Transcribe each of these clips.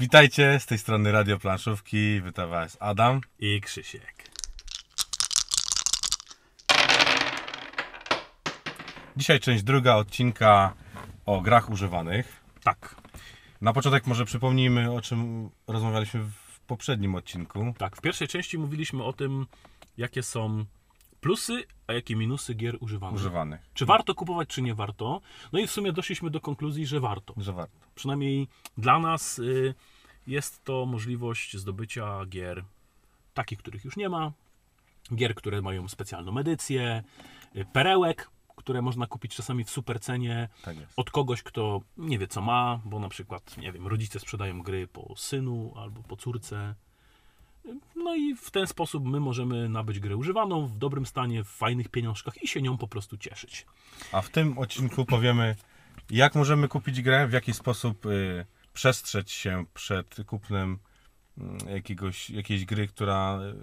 Witajcie, z tej strony Radio Planszówki, witam Was Adam. I Krzysiek. Dzisiaj część druga odcinka o grach używanych. Tak, Na początek może przypomnijmy, o czym rozmawialiśmy w poprzednim odcinku. tak. W pierwszej części mówiliśmy o tym, jakie są plusy, a jakie minusy gier używanych. Używanych, Czy warto kupować, czy nie warto? No i w sumie doszliśmy do konkluzji, że warto. że warto. Przynajmniej dla nas y, jest to możliwość zdobycia gier takich, których już nie ma, gier, które mają specjalną edycję, y, perełek, które można kupić czasami w super cenie Tak od kogoś, kto nie wie co ma, bo na przykład, nie wiem, rodzice sprzedają gry po synu albo po córce. No i w ten sposób my możemy nabyć grę używaną w dobrym stanie, w fajnych pieniążkach i się nią po prostu cieszyć. A w tym odcinku powiemy, jak możemy kupić grę, w jaki sposób y, przestrzec się przed kupnem jakiegoś, jakiejś gry, która y,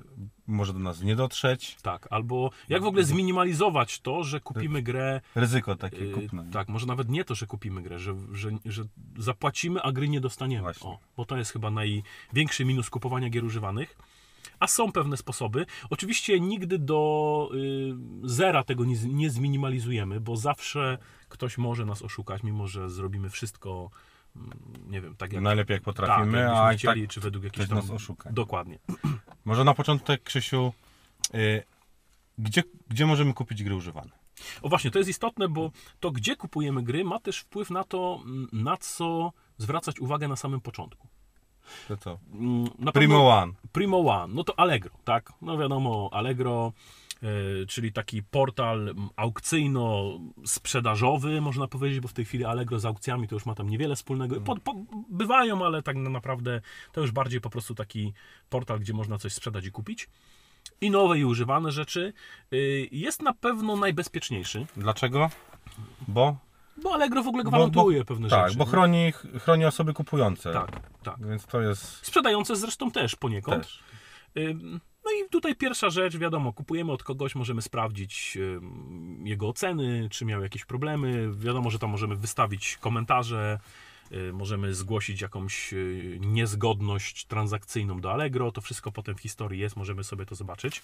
może do nas nie dotrzeć. Tak, albo jak w ogóle zminimalizować to, że kupimy grę. Ryzyko takie Yy, kupna. tak, może nawet nie to, że kupimy grę, że, że, że zapłacimy, a gry nie dostaniemy. Właśnie. O, bo to jest chyba największy minus kupowania gier używanych. A są pewne sposoby. Oczywiście nigdy do y, zera tego nie, nie zminimalizujemy, bo zawsze ktoś może nas oszukać, mimo że zrobimy wszystko, mm, nie wiem, tak jak, Najlepiej jak tak, potrafimy, jakbyśmy a i tak chcieli, czy według jakichś tam... nas oszuka. Dokładnie. Może na początek, Krzysiu, y, gdzie, gdzie możemy kupić gry używane? O właśnie, to jest istotne, bo to, gdzie kupujemy gry, ma też wpływ na to, mm, na co zwracać uwagę na samym początku. To co? Mm, Primo One. Primo One, no to Allegro, tak? No wiadomo, Allegro, czyli taki portal aukcyjno-sprzedażowy, można powiedzieć, bo w tej chwili Allegro z aukcjami to już ma tam niewiele wspólnego. Po, po, bywają, ale tak na- naprawdę to już bardziej po prostu taki portal, gdzie można coś sprzedać i kupić. I nowe i używane rzeczy. Y, Jest na pewno najbezpieczniejszy. Dlaczego? Bo? Bo Allegro w ogóle Bo- gwarantuje bo, pewne tak, rzeczy. bo nie? chroni, chroni osoby kupujące. Tak, tak. Więc to jest Sprzedające zresztą też poniekąd. też. No i tutaj pierwsza rzecz, wiadomo, kupujemy od kogoś, możemy sprawdzić jego oceny, czy miał jakieś problemy. Wiadomo, że tam możemy wystawić komentarze, możemy zgłosić jakąś y, niezgodność transakcyjną do Allegro. To wszystko potem w historii jest, możemy sobie to zobaczyć.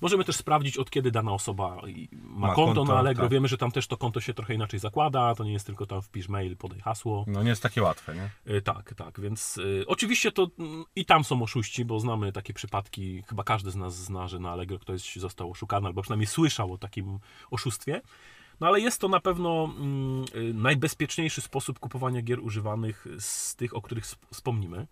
Możemy też sprawdzić, od kiedy dana osoba i- ma, Ma konto, konto, na Allegro. tak. Wiemy, że tam też to konto się trochę inaczej zakłada. To nie jest tylko tam wpisz mail, podaj hasło. No nie jest takie łatwe, nie? Y, Tak, tak, więc y, oczywiście to mm, i tam są oszuści, bo znamy takie przypadki, chyba każdy z nas zna, że na Allegro ktoś został oszukany, albo przynajmniej słyszał o takim oszustwie. No ale jest to na pewno mm, y, najbezpieczniejszy sposób kupowania gier używanych z tych, o których sp- wspomnimy.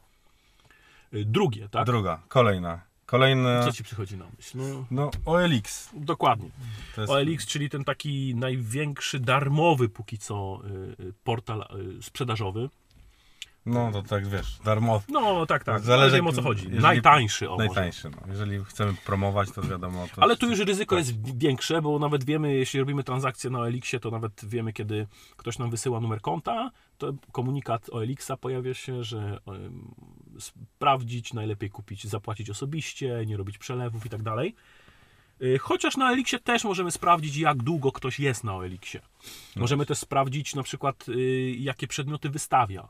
Y, Drugie, tak? Druga, kolejna. Kolejna, Co ci przychodzi na myśl? No, no OLX. dokładnie. Jest, OLX, czyli ten taki największy darmowy póki co y, portal sprzedażowy. No to tak wiesz, darmowy. No tak, tak, Zależy, wiem o co chodzi. jeżeli- Najtańszy, o. Najtańszy. No. Jeżeli chcemy promować, to wiadomo. To Ale tu już ryzyko jest większe, bo nawet wiemy, jeśli robimy transakcję na OLX-ie, to nawet wiemy, kiedy ktoś nam wysyła numer konta, to komunikat OLX-a pojawia się, że em, sprawdzić, najlepiej kupić, zapłacić osobiście, nie robić przelewów i tak dalej. Y, Chociaż na OLX-ie też możemy sprawdzić, jak długo ktoś jest na OLX-ie. Możemy też sprawdzić na przykład, y, jakie przedmioty wystawia.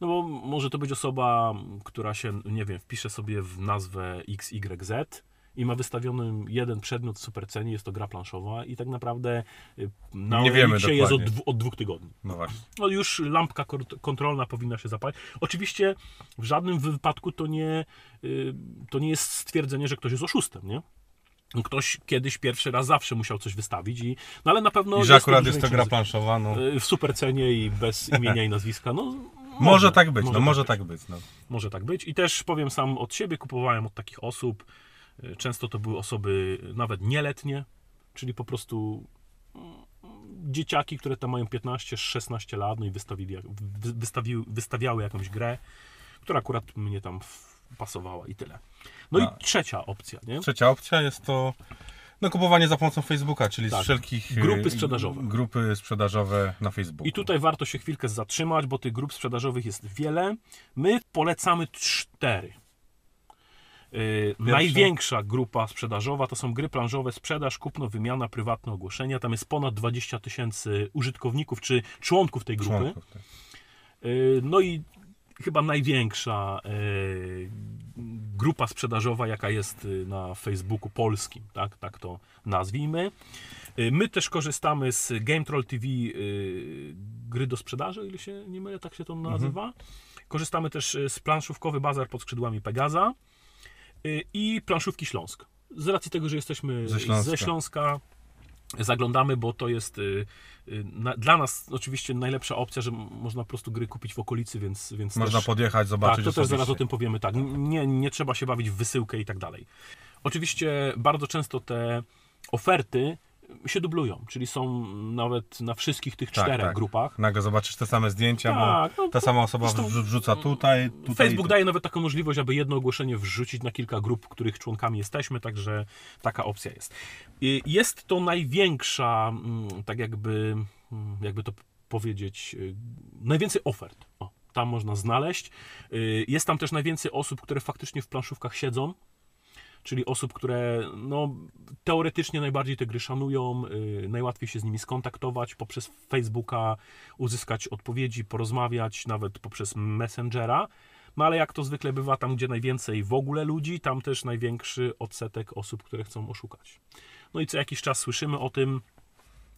No bo może to być osoba, która się, nie wiem, wpisze sobie w nazwę XYZ i ma wystawiony jeden przedmiot w supercenie, jest to gra planszowa i tak naprawdę y, na Nie wiemy jest od, dwu- od dwóch tygodni. No właśnie. No już lampka kontrolna powinna się zapalić. Oczywiście w żadnym wypadku to nie, y, to nie jest stwierdzenie, że ktoś jest oszustem, nie? Ktoś kiedyś pierwszy raz zawsze musiał coś wystawić, i, no ale na pewno. I że jest akurat duży jest to gra planszowa, no. Y, W supercenie i bez imienia i nazwiska. No, Może, tak być, może no może być. tak być. No. Może tak być. I też powiem sam od siebie, kupowałem od takich osób. Y, Często to były osoby nawet nieletnie, czyli po prostu mm, dzieciaki, które tam mają 15-16 lat, no i wystawili, wy- wystawiły, wystawiały jakąś grę, która akurat mnie tam pasowała i tyle. No A. i trzecia opcja, nie? Trzecia opcja jest to no, kupowanie za pomocą Facebooka, czyli Tak. z wszelkich e, Grupy sprzedażowe. Grupy sprzedażowe na Facebooku. I tutaj warto się chwilkę zatrzymać, bo tych grup sprzedażowych jest wiele. My polecamy cztery. Yy, największa grupa sprzedażowa to są gry planżowe, sprzedaż, kupno, wymiana, prywatne ogłoszenia. Tam jest ponad 20 tysięcy użytkowników czy członków tej grupy. członków. Tak. Yy, no i chyba największa grupa sprzedażowa, jaka jest y, na Facebooku polskim, tak, tak to nazwijmy. Y, My też korzystamy z Game Troll TV y, gry do sprzedaży, ile się nie mylę, tak się to nazywa. Korzystamy też z planszówkowy bazar pod skrzydłami Pegaza i planszówki Śląsk. Z racji tego, że jesteśmy Ze Śląska. ze Śląska zaglądamy, bo to jest y, y, na, dla nas oczywiście najlepsza opcja, że można po prostu gry kupić w okolicy, więc, więc Można też, podjechać, zobaczyć tak, to też zaraz o tym powiemy, tak, nie, nie trzeba się bawić w wysyłkę i tak dalej. Oczywiście bardzo często te oferty się dublują, czyli są nawet na wszystkich tych Tak, czterech tak. grupach. Nagle zobaczysz te same zdjęcia, Tak, bo no ta sama osoba wrzuca tutaj, tutaj. Facebook daje nawet taką możliwość, aby jedno ogłoszenie wrzucić na kilka grup, których członkami jesteśmy, także taka opcja jest. I Jest to największa, mm, tak jakby, mm, jakby to powiedzieć, y, najwięcej ofert. O, tam można znaleźć. Y, Jest tam też najwięcej osób, które faktycznie w planszówkach siedzą. Czyli osób, które no, teoretycznie najbardziej te gry szanują, y, najłatwiej się z nimi skontaktować poprzez Facebooka, uzyskać odpowiedzi, porozmawiać, nawet poprzez Messengera. No ale jak to zwykle bywa, tam gdzie najwięcej w ogóle ludzi, tam też największy odsetek osób, które chcą oszukać. No i co jakiś czas słyszymy o tym,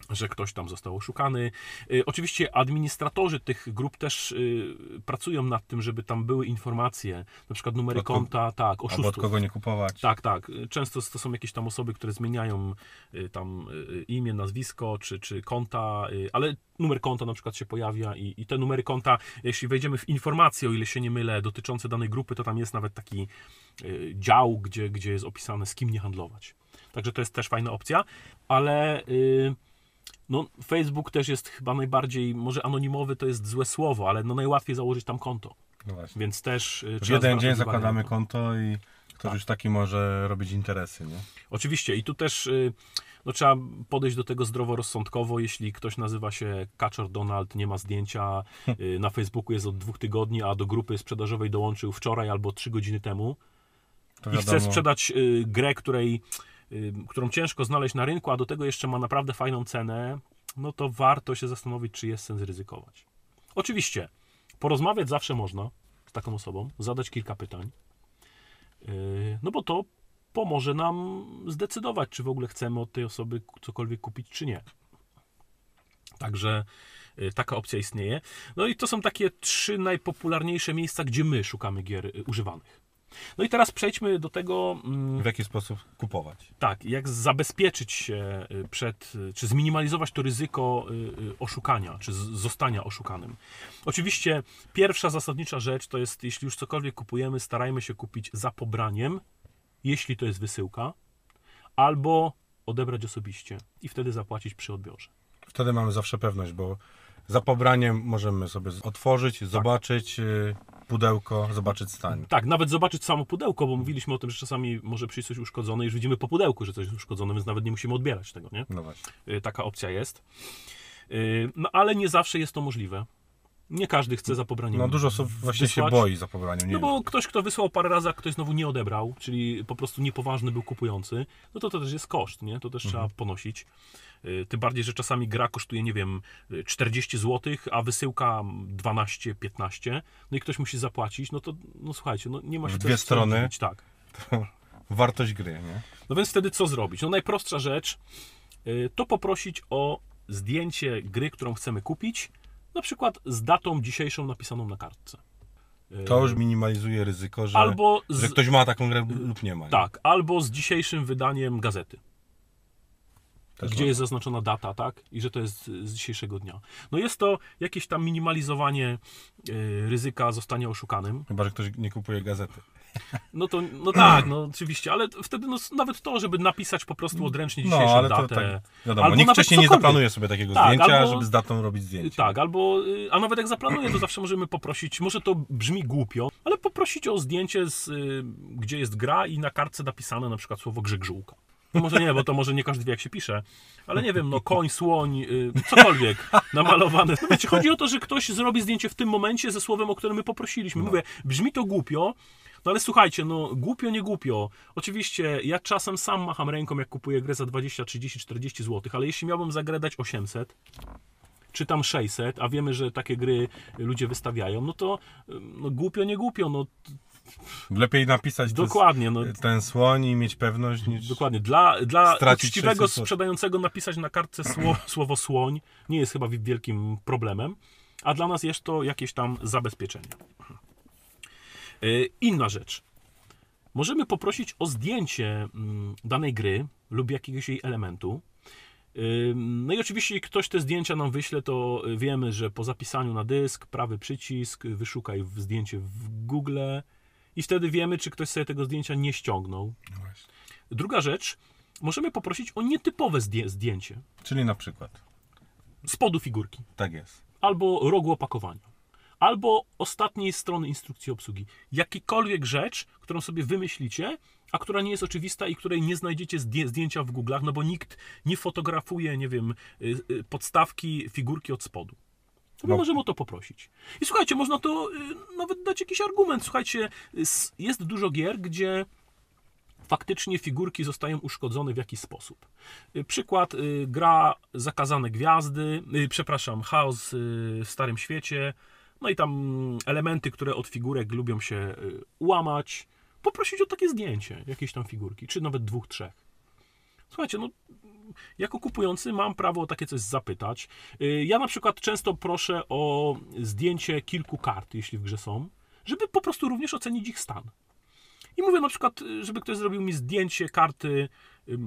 że ktoś tam został oszukany. Y, Oczywiście administratorzy tych grup też y, pracują nad tym, żeby tam były informacje, na przykład numery Od konta, tak, Albo od oszustów. kogo nie kupować. Tak, tak. Często to są jakieś tam osoby, które zmieniają y, tam imię, nazwisko czy, czy konta, ale numer konta na przykład się pojawia i, i te numery konta, jeśli wejdziemy w informacje, o ile się nie mylę, dotyczące danej grupy, to tam jest nawet taki dział, gdzie, gdzie jest opisane z kim nie handlować. Także to jest też fajna opcja, ale y, no, Facebook też jest chyba najbardziej, może anonimowy to jest złe słowo, ale no najłatwiej założyć tam konto, No właśnie. więc też y, W trzeba jeden dzień zakładamy to. konto i ktoś Tak. już taki może robić interesy, nie? Oczywiście i tu też y, no, trzeba podejść do tego zdroworozsądkowo, jeśli ktoś nazywa się Kaczor Donald, nie ma zdjęcia, y, na Facebooku jest od dwóch tygodni, a do grupy sprzedażowej dołączył wczoraj albo trzy godziny temu i chce sprzedać y, grę, której, y, którą ciężko znaleźć na rynku, a do tego jeszcze ma naprawdę fajną cenę, no to warto się zastanowić, czy jest sens ryzykować. Oczywiście, porozmawiać zawsze można z taką osobą, zadać kilka pytań, Yy, no bo to pomoże nam zdecydować, czy w ogóle chcemy od tej osoby cokolwiek kupić, czy nie. Także yy, taka opcja istnieje. No i to są takie trzy najpopularniejsze miejsca, gdzie my szukamy gier yy, używanych. No i teraz przejdźmy do tego, mm, w jaki sposób kupować. tak, jak zabezpieczyć się y, przed, y, czy zminimalizować to ryzyko y, oszukania, czy zostania oszukanym. Oczywiście pierwsza zasadnicza rzecz to jest, jeśli już cokolwiek kupujemy, starajmy się kupić za pobraniem, jeśli to jest wysyłka, albo odebrać osobiście i wtedy zapłacić przy odbiorze. Wtedy mamy zawsze pewność, bo za pobraniem możemy sobie otworzyć, zobaczyć y, pudełko, zobaczyć stan. Tak, nawet zobaczyć samo pudełko, bo mówiliśmy o tym, że czasami może przyjść coś uszkodzone i już widzimy po pudełku, że coś jest uszkodzone, więc nawet nie musimy odbierać tego, nie? No właśnie. Y, taka opcja jest. Y, No ale nie zawsze jest to możliwe. Nie każdy chce za pobraniem. No dużo osób właśnie się wysłać. boi za pobraniem. Nie No bo ktoś, kto wysłał parę razy, a ktoś znowu nie odebrał, czyli po prostu niepoważny był kupujący, no to to też jest koszt, nie? To też trzeba ponosić. Y, Tym bardziej, że czasami gra kosztuje, nie wiem, y, 40 zł, a wysyłka 12-15, no i ktoś musi zapłacić, no to, no słuchajcie, no nie ma się W dwie strony. Tak. Wartość gry, nie? No więc wtedy co zrobić? No najprostsza rzecz y, to poprosić o zdjęcie gry, którą chcemy kupić, na przykład z datą dzisiejszą napisaną na kartce. Y, To już minimalizuje ryzyko, że, albo z, że ktoś ma taką grę lub nie ma. nie? tak, albo z dzisiejszym wydaniem gazety, Też gdzie można. jest zaznaczona data, tak? I że to jest z dzisiejszego dnia. No jest to jakieś tam minimalizowanie y, ryzyka zostania oszukanym. Chyba, że ktoś nie kupuje gazety. No to, no tak, no oczywiście, ale wtedy no, nawet to, żeby napisać po prostu odręcznie No, dzisiejszą ale to datę. tak, wiadomo, Albo nikt wcześniej nie zaplanuje sobie takiego Tak, zdjęcia, albo- żeby z datą robić zdjęcie. Tak, albo, y, a nawet jak zaplanuję, to zawsze możemy poprosić, może to brzmi głupio, ale poprosić o zdjęcie, z, y, gdzie jest gra i na kartce napisane na przykład słowo grzegżółka. No może nie, bo to może nie każdy wie jak się pisze, ale nie wiem, no koń, słoń, y, cokolwiek namalowane. No wiecie, chodzi o to, że ktoś zrobi zdjęcie w tym momencie ze słowem, o którym my poprosiliśmy. Mówię, brzmi to głupio, no ale słuchajcie, no głupio, nie głupio. Oczywiście ja czasem sam macham ręką, jak kupuję grę za 20, 30, 40 zł, ale jeśli miałbym za grę dać 800, czy tam 600, a wiemy, że takie gry ludzie wystawiają, no to y, no, głupio, nie głupio, no Lepiej napisać dokładnie, no ten słoń i mieć pewność niż... Dokładnie. Dla, dla uczciwego 600 zł. sprzedającego napisać na kartce sło, słowo słoń nie jest chyba wielkim problemem, a dla nas jest to jakieś tam zabezpieczenie. Yy, Inna rzecz. Możemy poprosić o zdjęcie mm, danej gry lub jakiegoś jej elementu. Yy, No i oczywiście, ktoś te zdjęcia nam wyśle, to wiemy, że po zapisaniu na dysk, prawy przycisk, wyszukaj zdjęcie w Google i wtedy wiemy, czy ktoś sobie tego zdjęcia nie ściągnął. No. Druga rzecz, możemy poprosić o nietypowe zdję- zdjęcie Czyli na przykład. spodu figurki, Tak jest. albo rogu opakowania, albo ostatniej strony instrukcji obsługi. Jakikolwiek rzecz, którą sobie wymyślicie, a która nie jest oczywista i której nie znajdziecie zdję- zdjęcia w Google'ach, no bo nikt nie fotografuje, nie wiem, y, y, podstawki figurki od spodu. To my No. możemy o to poprosić. I słuchajcie, można to y, nawet dać jakiś argument. Słuchajcie, jest dużo gier, gdzie faktycznie figurki zostają uszkodzone w jakiś sposób. Y, Przykład, y, gra Zakazane Gwiazdy, y, przepraszam, Chaos w Starym Świecie, no i tam elementy, które od figurek lubią się łamać. Poprosić o takie zdjęcie jakiejś tam figurki, czy nawet dwóch, trzech. Słuchajcie, no jako kupujący mam prawo o takie coś zapytać. Y, Ja na przykład często proszę o zdjęcie kilku kart, jeśli w grze są, żeby po prostu również ocenić ich stan. I mówię na przykład, żeby ktoś zrobił mi zdjęcie karty y,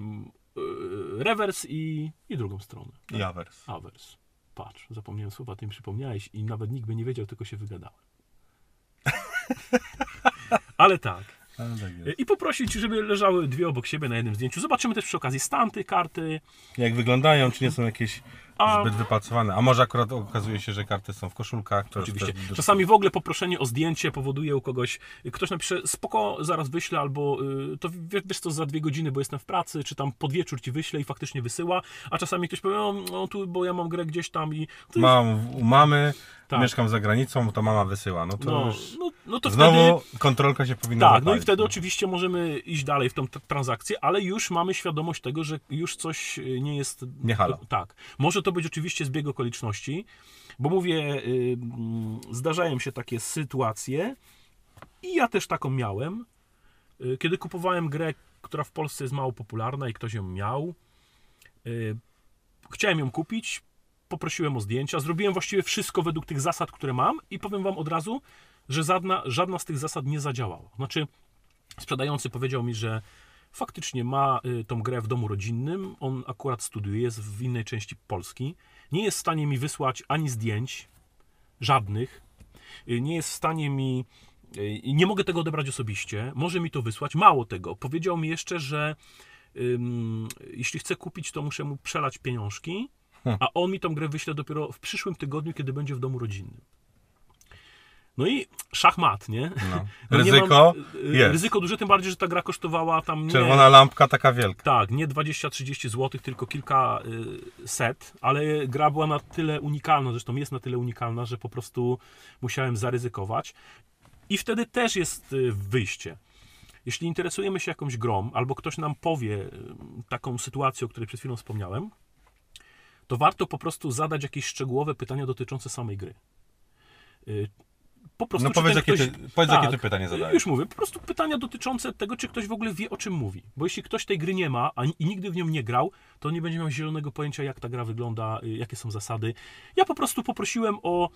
rewers i, i drugą stronę. I awers. Awers. Patrz, zapomniałem słowa, ty mi przypomniałeś i nawet nikt by nie wiedział, tylko się wygadałem. Ale tak. Tak. I poprosić, żeby leżały dwie obok siebie na jednym zdjęciu. Zobaczymy też przy okazji stan tej karty. Jak wyglądają, czy nie są jakieś A- zbyt wypracowane. A może akurat okazuje się, że karty są w koszulkach. Oczywiście. Czasami w ogóle poproszenie o zdjęcie powoduje u kogoś, ktoś napisze, spoko, zaraz wyślę, albo y, to wie- wiesz co, za dwie godziny, bo jestem w pracy, czy tam pod wieczór ci wyślę i faktycznie wysyła, a czasami ktoś powie, no, tu, bo ja mam grę gdzieś tam i... Mam u mamy, Tak. mieszkam za granicą, to mama wysyła. No to no, już no, no to znowu wtedy... kontrolka się powinna Tak, no i zapalić, wtedy no. oczywiście możemy iść dalej w tą transakcję, ale już mamy świadomość tego, że już coś y, nie jest... Nie halo. Tak. Może to być oczywiście zbieg okoliczności, bo mówię, y, mm, zdarzają się takie sytuacje i ja też taką miałem, y, kiedy kupowałem grę, która w Polsce jest mało popularna i ktoś ją miał. y, Chciałem ją kupić, poprosiłem o zdjęcia, zrobiłem właściwie wszystko według tych zasad, które mam i powiem wam od razu, że żadna, żadna z tych zasad nie zadziałała. Znaczy, sprzedający powiedział mi, że faktycznie ma y, tą grę w domu rodzinnym, on akurat studiuje, jest w innej części Polski, nie jest w stanie mi wysłać ani zdjęć, żadnych, y, nie jest w stanie mi, y, nie mogę tego odebrać osobiście, może mi to wysłać, mało tego, powiedział mi jeszcze, że ym, jeśli chcę kupić, to muszę mu przelać pieniążki, a on mi tą grę wyśle dopiero w przyszłym tygodniu, kiedy będzie w domu rodzinnym. No i szachmat, nie? No. No nie Ryzyko mam- y, jest. Ryzyko duże, tym bardziej, że ta gra kosztowała tam nie, Czerwona lampka taka wielka. tak, nie 20-30 zł, tylko kilka y, set, ale gra była na tyle unikalna, zresztą jest na tyle unikalna, że po prostu musiałem zaryzykować. I wtedy też jest y, wyjście. Jeśli interesujemy się jakąś grą, albo ktoś nam powie taką sytuację, o której przed chwilą wspomniałem, to warto po prostu zadać jakieś szczegółowe pytania dotyczące samej gry. Po prostu, No powiedz, jakie ktoś- ty, powiedz jakie tak, ty pytanie zadałeś. Już mówię, po prostu pytania dotyczące tego, czy ktoś w ogóle wie, o czym mówi. Bo jeśli ktoś tej gry nie ma a, i nigdy w nią nie grał, to nie będzie miał zielonego pojęcia, jak ta gra wygląda, y, jakie są zasady. Ja po prostu poprosiłem o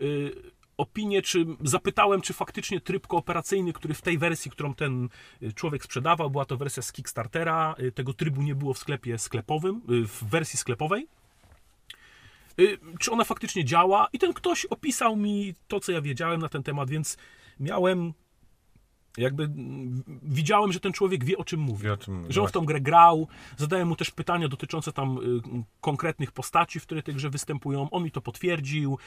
y, opinię, czy zapytałem, czy faktycznie tryb kooperacyjny, który w tej wersji, którą ten y, człowiek sprzedawał, była to wersja z Kickstartera, tego trybu nie było w sklepie sklepowym, w wersji sklepowej. Y, czy ona faktycznie działa. I ten ktoś opisał mi to, co ja wiedziałem na ten temat, więc miałem jakby mm, widziałem, że ten człowiek wie o czym mówi. O czym Że on w tą grę grał. Zadałem mu też pytania dotyczące tam y, konkretnych postaci, w których tej grze występują. On mi to potwierdził.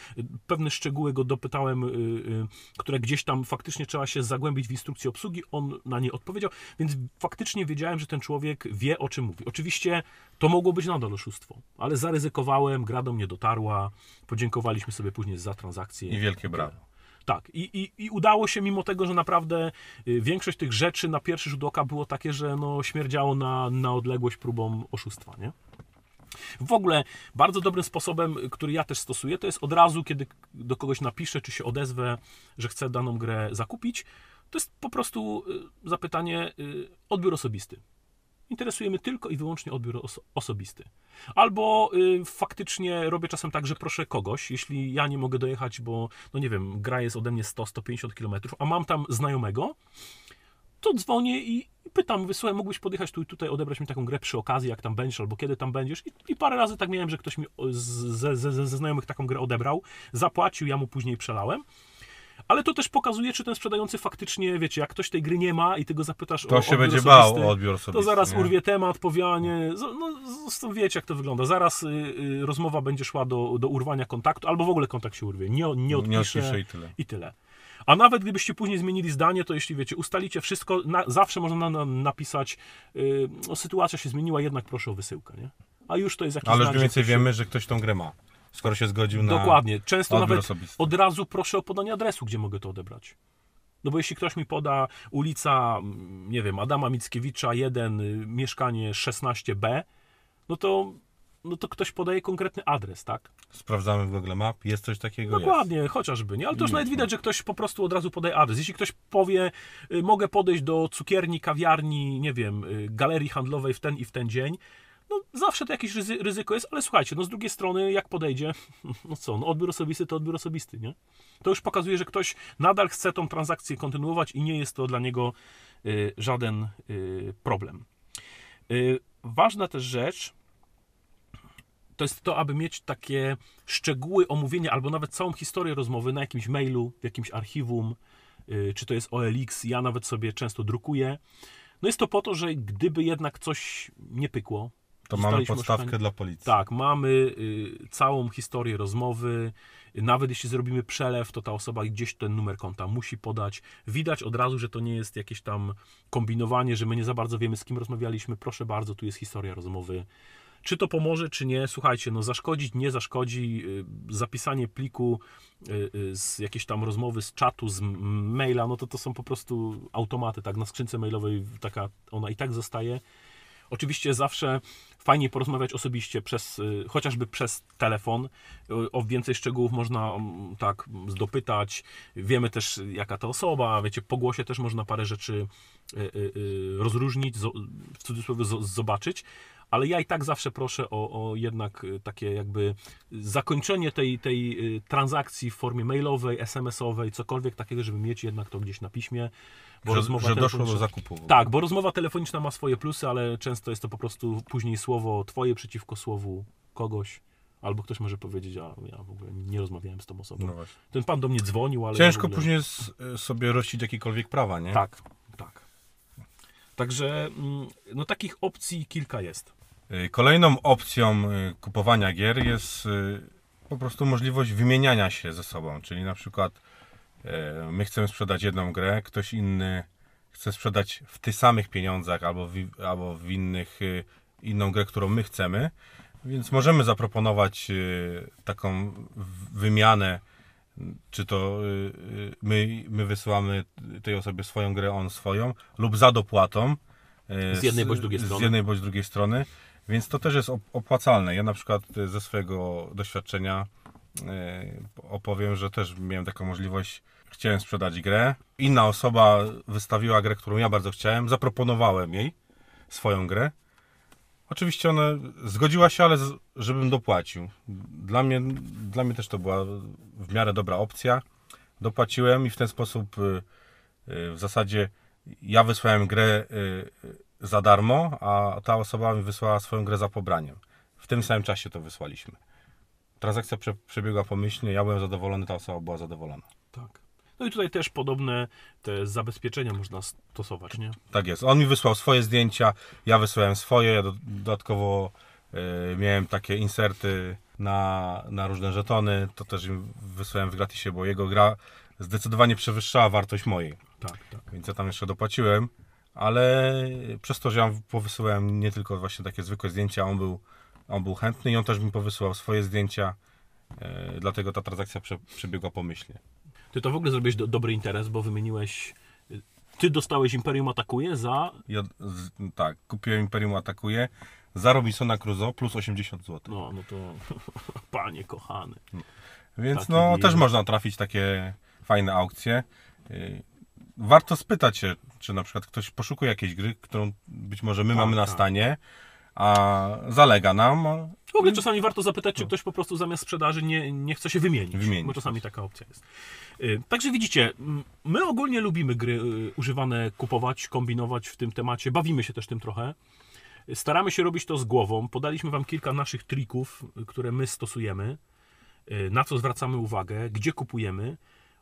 Pewne szczegóły go dopytałem, y, y, które gdzieś tam faktycznie trzeba się zagłębić w instrukcji obsługi. On na nie odpowiedział, więc faktycznie wiedziałem, że ten człowiek wie o czym mówi. Oczywiście to mogło być nadal oszustwo, ale zaryzykowałem, gra do mnie dotarła. Podziękowaliśmy sobie później za transakcję. I wielkie brawo. Tak, i, i, i udało się, mimo tego, że naprawdę y, większość tych rzeczy na pierwszy rzut oka było takie, że no, śmierdziało na, na odległość próbą oszustwa, nie? W ogóle bardzo dobrym sposobem, który ja też stosuję, to jest od razu, kiedy do kogoś napiszę, czy się odezwę, że chcę daną grę zakupić, to jest po prostu y, zapytanie y, odbiór osobisty. Interesuje mnie tylko i wyłącznie odbiór oso- osobisty. Albo y, faktycznie robię czasem tak, że proszę kogoś, jeśli ja nie mogę dojechać, bo no nie wiem, gra jest ode mnie 100-150 km, a mam tam znajomego, to dzwonię i pytam, mówię, słuchaj, mógłbyś podjechać tu i tutaj, odebrać mi taką grę przy okazji, jak tam będziesz, albo kiedy tam będziesz. I, i parę razy tak miałem, że ktoś mi ze, ze znajomych taką grę odebrał, zapłacił, ja mu później przelałem. Ale to też pokazuje, czy ten sprzedający faktycznie, wiecie, jak ktoś tej gry nie ma i ty go zapytasz To o się będzie bał o odbiór osobisty. to zaraz nie? urwie temat, powianie. No, z- z- wiecie, jak to wygląda. Zaraz y, y, rozmowa będzie szła do, do urwania kontaktu, albo w ogóle kontakt się urwie. Nie, nie Nie odpisze, i tyle. i tyle. A nawet gdybyście później zmienili zdanie, to jeśli wiecie, ustalicie wszystko, na, zawsze można na, na, napisać, yy, no, sytuacja się zmieniła, jednak proszę o wysyłkę, nie? A już to jest jakiś Ale już mniej więcej się- wiemy, że ktoś tą grę ma. Skoro się zgodził na Dokładnie. Często nawet osobisty. od razu proszę o podanie adresu, gdzie mogę to odebrać. No bo jeśli ktoś mi poda ulica, mm, nie wiem, Adama Mickiewicza 1, y, mieszkanie 16B, no to, no to ktoś podaje konkretny adres, tak? Sprawdzamy w Google Map, jest coś takiego? Dokładnie, chociażby, nie? Ale to już nawet widać, że ktoś po prostu od razu podaje adres. Jeśli ktoś powie, y, mogę podejść do cukierni, kawiarni, nie wiem, y, galerii handlowej w ten i w ten dzień, no zawsze to jakieś ryzy, ryzyko jest, ale słuchajcie, no z drugiej strony, jak podejdzie, no co, no odbiór osobisty to odbiór osobisty, nie? To już pokazuje, że ktoś nadal chce tą transakcję kontynuować i nie jest to dla niego y, żaden y, problem. Y, ważna też rzecz, to jest to, aby mieć takie szczegóły omówienia, albo nawet całą historię rozmowy na jakimś mailu, w jakimś archiwum, y, czy to jest OLX, ja nawet sobie często drukuję. No jest to po to, że gdyby jednak coś nie pykło, To mamy podstawkę oszukani. dla policji. tak, mamy y, całą historię rozmowy. Nawet jeśli zrobimy przelew, to ta osoba gdzieś ten numer konta musi podać. Widać od razu, że to nie jest jakieś tam kombinowanie, że my nie za bardzo wiemy, z kim rozmawialiśmy. Proszę bardzo, tu jest historia rozmowy. Czy to pomoże, czy nie? Słuchajcie, no zaszkodzić nie zaszkodzi. Y, Zapisanie pliku y, y, z jakiejś tam rozmowy, z czatu, z maila, no to to są po prostu automaty, tak? Na skrzynce mailowej taka ona i tak zostaje. Oczywiście zawsze fajnie porozmawiać osobiście przez, y, chociażby przez telefon. Y, O więcej szczegółów można mm, tak dopytać. Wiemy też jaka to osoba, wiecie, po głosie też można parę rzeczy y, rozróżnić, w cudzysłowie zo- zobaczyć. Ale ja i tak zawsze proszę o, o jednak y, takie jakby zakończenie tej, tej y, transakcji w formie mailowej, SMS-owej, cokolwiek takiego, żeby mieć jednak to gdzieś na piśmie. Bo Że, rozmowa że doszło do zakupu. tak, bo rozmowa telefoniczna ma swoje plusy, ale często jest to po prostu później słowo twoje przeciwko słowu kogoś. Albo ktoś może powiedzieć, a ja w ogóle nie rozmawiałem z tą osobą. No. Ten pan do mnie dzwonił, ale. Ciężko ja ogóle... później s- sobie rościć jakiekolwiek prawa, nie? Tak. Także mm, no takich opcji kilka jest. Y, Kolejną opcją y, kupowania gier jest y, po prostu możliwość wymieniania się ze sobą, czyli na przykład my chcemy sprzedać jedną grę, ktoś inny chce sprzedać w tych samych pieniądzach albo w, albo w innych inną grę, którą my chcemy, więc możemy zaproponować taką wymianę, czy to y, y, my, my wysyłamy tej osobie swoją grę, on swoją, lub za dopłatą. y, Z jednej bądź drugiej z strony. jednej bądź drugiej strony. Więc to też jest op- opłacalne. Ja na przykład ze swojego doświadczenia opowiem, że też miałem taką możliwość. Chciałem sprzedać grę. Inna osoba wystawiła grę, którą ja bardzo chciałem. Zaproponowałem jej swoją grę. Oczywiście ona zgodziła się, ale z, żebym dopłacił. Dla mnie, dla mnie też to była w miarę dobra opcja. Dopłaciłem i w ten sposób y, y, w zasadzie ja wysłałem grę y, za darmo, a ta osoba mi wysłała swoją grę za pobraniem. W tym samym czasie to wysłaliśmy. Transakcja prze, przebiegła pomyślnie, ja byłem zadowolony, ta osoba była zadowolona. Tak. No i tutaj też podobne te zabezpieczenia można stosować, nie? Tak jest. On mi wysłał swoje zdjęcia, ja wysłałem swoje, ja do, dodatkowo y, miałem takie inserty na, na różne żetony, to też im wysłałem w gratisie, bo jego gra zdecydowanie przewyższała wartość mojej. Tak, tak. Więc ja tam jeszcze dopłaciłem, ale przez to, że ja powysyłałem nie tylko właśnie takie zwykłe zdjęcia, on był, on był chętny i on też mi powysyłał swoje zdjęcia, e, dlatego ta transakcja prze, przebiegła pomyślnie. Ty to w ogóle zrobiłeś do, dobry interes, bo wymieniłeś. Ty dostałeś Imperium Atakuje za. Ja, z, tak, kupiłem Imperium Atakuje za Robinsona Crusoe plus 80 zł. No, no to panie kochany. Więc taki no też można trafić takie fajne aukcje. Yy, Warto spytać się, czy na przykład ktoś poszukuje jakiejś gry, którą być może my Tak, mamy na tak. stanie, a zalega nam. W ogóle czasami warto zapytać, czy ktoś po prostu zamiast sprzedaży nie, nie chce się wymienić, No. Wymienić. bo czasami taka opcja jest. Y, Także widzicie, my ogólnie lubimy gry y, używane kupować, kombinować w tym temacie, bawimy się też tym trochę. Staramy się robić to z głową. Podaliśmy Wam kilka naszych trików, y, które my stosujemy, na co zwracamy uwagę, gdzie kupujemy.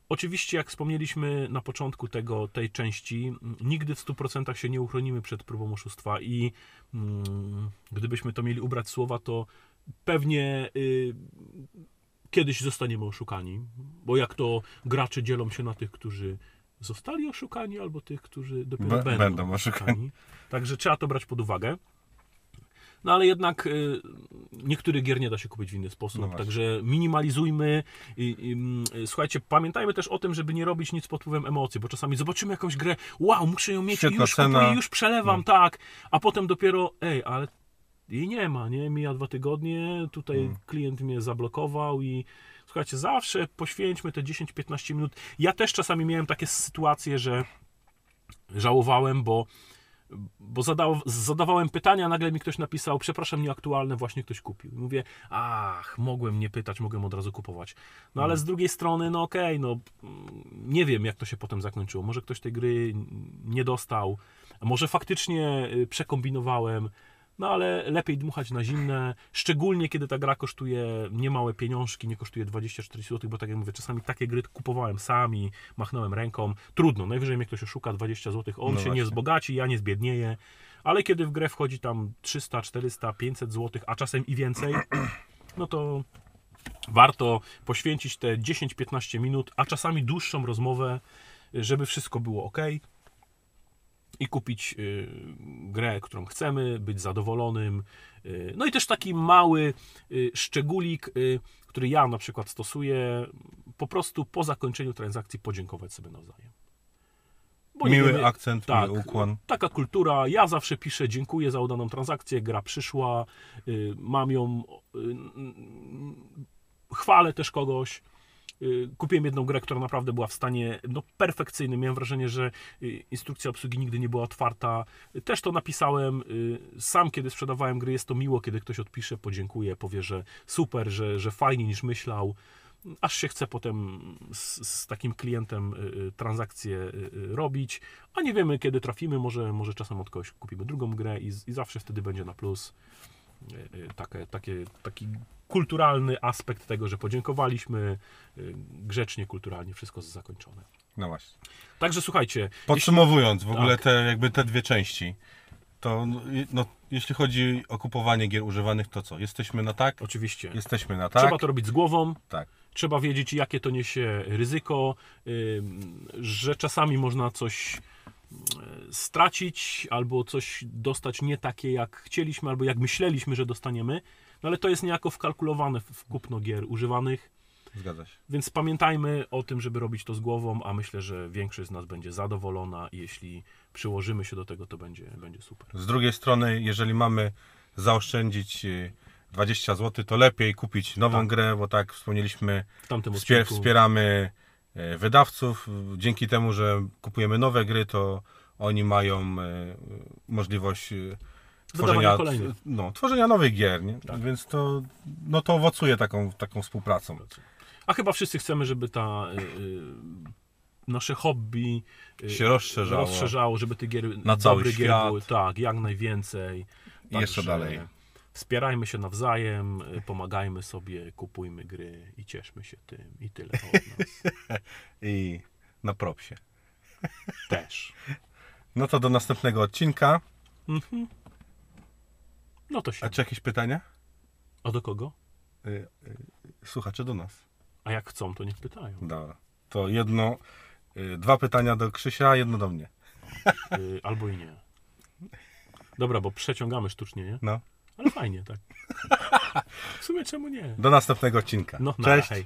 Oczywiście, jak wspomnieliśmy na początku tego, tej części, m, nigdy w 100% się nie uchronimy przed próbą oszustwa i mm, gdybyśmy to mieli ubrać słowa, to pewnie y, kiedyś zostaniemy oszukani, bo jak to gracze dzielą się na tych, którzy zostali oszukani, albo tych, którzy dopiero Be- będą, będą oszukani. Także trzeba to brać pod uwagę. No ale jednak y, niektórych gier nie da się kupić w inny sposób, No także minimalizujmy. I, i, mm, słuchajcie, pamiętajmy też o tym, żeby nie robić nic pod wpływem emocji, bo czasami zobaczymy jakąś grę, wow, muszę ją mieć Świetna już cena. kupuję, już przelewam, No. tak, a potem dopiero, ej, ale jej nie ma, nie? Mija dwa tygodnie, tutaj Mm. klient mnie zablokował i słuchajcie, zawsze poświęćmy te 10-15 minut. Ja też czasami miałem takie sytuacje, że żałowałem, bo, bo zadał, zadawałem pytania, nagle mi ktoś napisał, przepraszam, nieaktualne, właśnie ktoś kupił. I mówię, ach, mogłem nie pytać, mogłem od razu kupować. No ale z drugiej strony, no okej, no mm, nie wiem, jak to się potem zakończyło. Może ktoś tej gry nie dostał, a może faktycznie y, przekombinowałem. No ale lepiej dmuchać na zimne, szczególnie kiedy ta gra kosztuje niemałe pieniążki, nie kosztuje 20-40 zł, bo tak jak mówię, czasami takie gry kupowałem sami, machnąłem ręką. Trudno, najwyżej mnie ktoś oszuka 20 zł, on No się nie właśnie. wzbogaci, ja nie zbiednieję. Ale kiedy w grę wchodzi tam 300, 400, 500 zł, a czasem i więcej, no to warto poświęcić te 10-15 minut, a czasami dłuższą rozmowę, żeby wszystko było ok. I kupić y, grę, którą chcemy, być zadowolonym. Y, no i też taki mały y, szczególik, który ja na przykład stosuję, po prostu po zakończeniu transakcji podziękować sobie nawzajem. Bo nie Miły wiemy- akcent, tak, miły ukłon. taka kultura. Ja zawsze piszę dziękuję za udaną transakcję, gra przyszła, mam ją, chwalę też kogoś. Y, Kupiłem jedną grę, która naprawdę była w stanie no, perfekcyjnym. Miałem wrażenie, że y, instrukcja obsługi nigdy nie była otwarta. Też to napisałem. y, Sam, kiedy sprzedawałem gry, jest to miło, kiedy ktoś odpisze, podziękuje, powie, że super, że, że fajnie niż myślał. Aż się chce potem z, z takim klientem transakcję y, robić, a nie wiemy, kiedy trafimy. Może, może czasem od kogoś kupimy drugą grę i, i zawsze wtedy będzie na plus. Y, y, Takie, takie, taki kulturalny aspekt tego, że podziękowaliśmy y, grzecznie, kulturalnie, wszystko jest zakończone. No właśnie. Także słuchajcie, Podsumowując w ogóle Tak. te, jakby te dwie części, to no, no, jeśli chodzi o kupowanie gier używanych, to co? Jesteśmy na tak? oczywiście, Jesteśmy na tak? trzeba to robić z głową, Tak. trzeba wiedzieć, jakie to niesie ryzyko, że czasami można coś stracić, albo coś dostać nie takie, jak chcieliśmy, albo jak myśleliśmy, że dostaniemy, no ale to jest niejako wkalkulowane w kupno gier używanych, Zgadza się. Więc pamiętajmy o tym, żeby robić to z głową, a myślę, że większość z nas będzie zadowolona i jeśli przyłożymy się do tego, to będzie, będzie super. Z drugiej strony, jeżeli mamy zaoszczędzić y, 20 zł, to lepiej kupić nową Tak. grę, bo tak wspomnieliśmy, wspier- wspieramy wydawców. Dzięki temu, że kupujemy nowe gry, to oni mają e, możliwość e, tworzenia, no, tworzenia nowych gier, nie? Tak. więc to, no, to owocuje taką, taką współpracą. A chyba wszyscy chcemy, żeby ta y, nasze hobby y, Się rozszerzało. rozszerzało, żeby tych gier, Na cały świat. było tak, jak najwięcej. I jeszcze Także dalej. Wspierajmy się nawzajem, y, pomagajmy sobie, kupujmy gry i cieszmy się tym. I tyle od nas I na propsie. też. No to do następnego odcinka. Mhm. No to się. A czy jakieś pytania? A do kogo? Y, y, Słuchacze do nas. A jak chcą, to niech pytają. Dobra. To jedno, dwa pytania do Krzysia, jedno do mnie. Albo i nie. Dobra, bo przeciągamy sztucznie, nie? No. Ale fajnie, tak. W sumie czemu nie? Do następnego odcinka. No, Cześć. hej.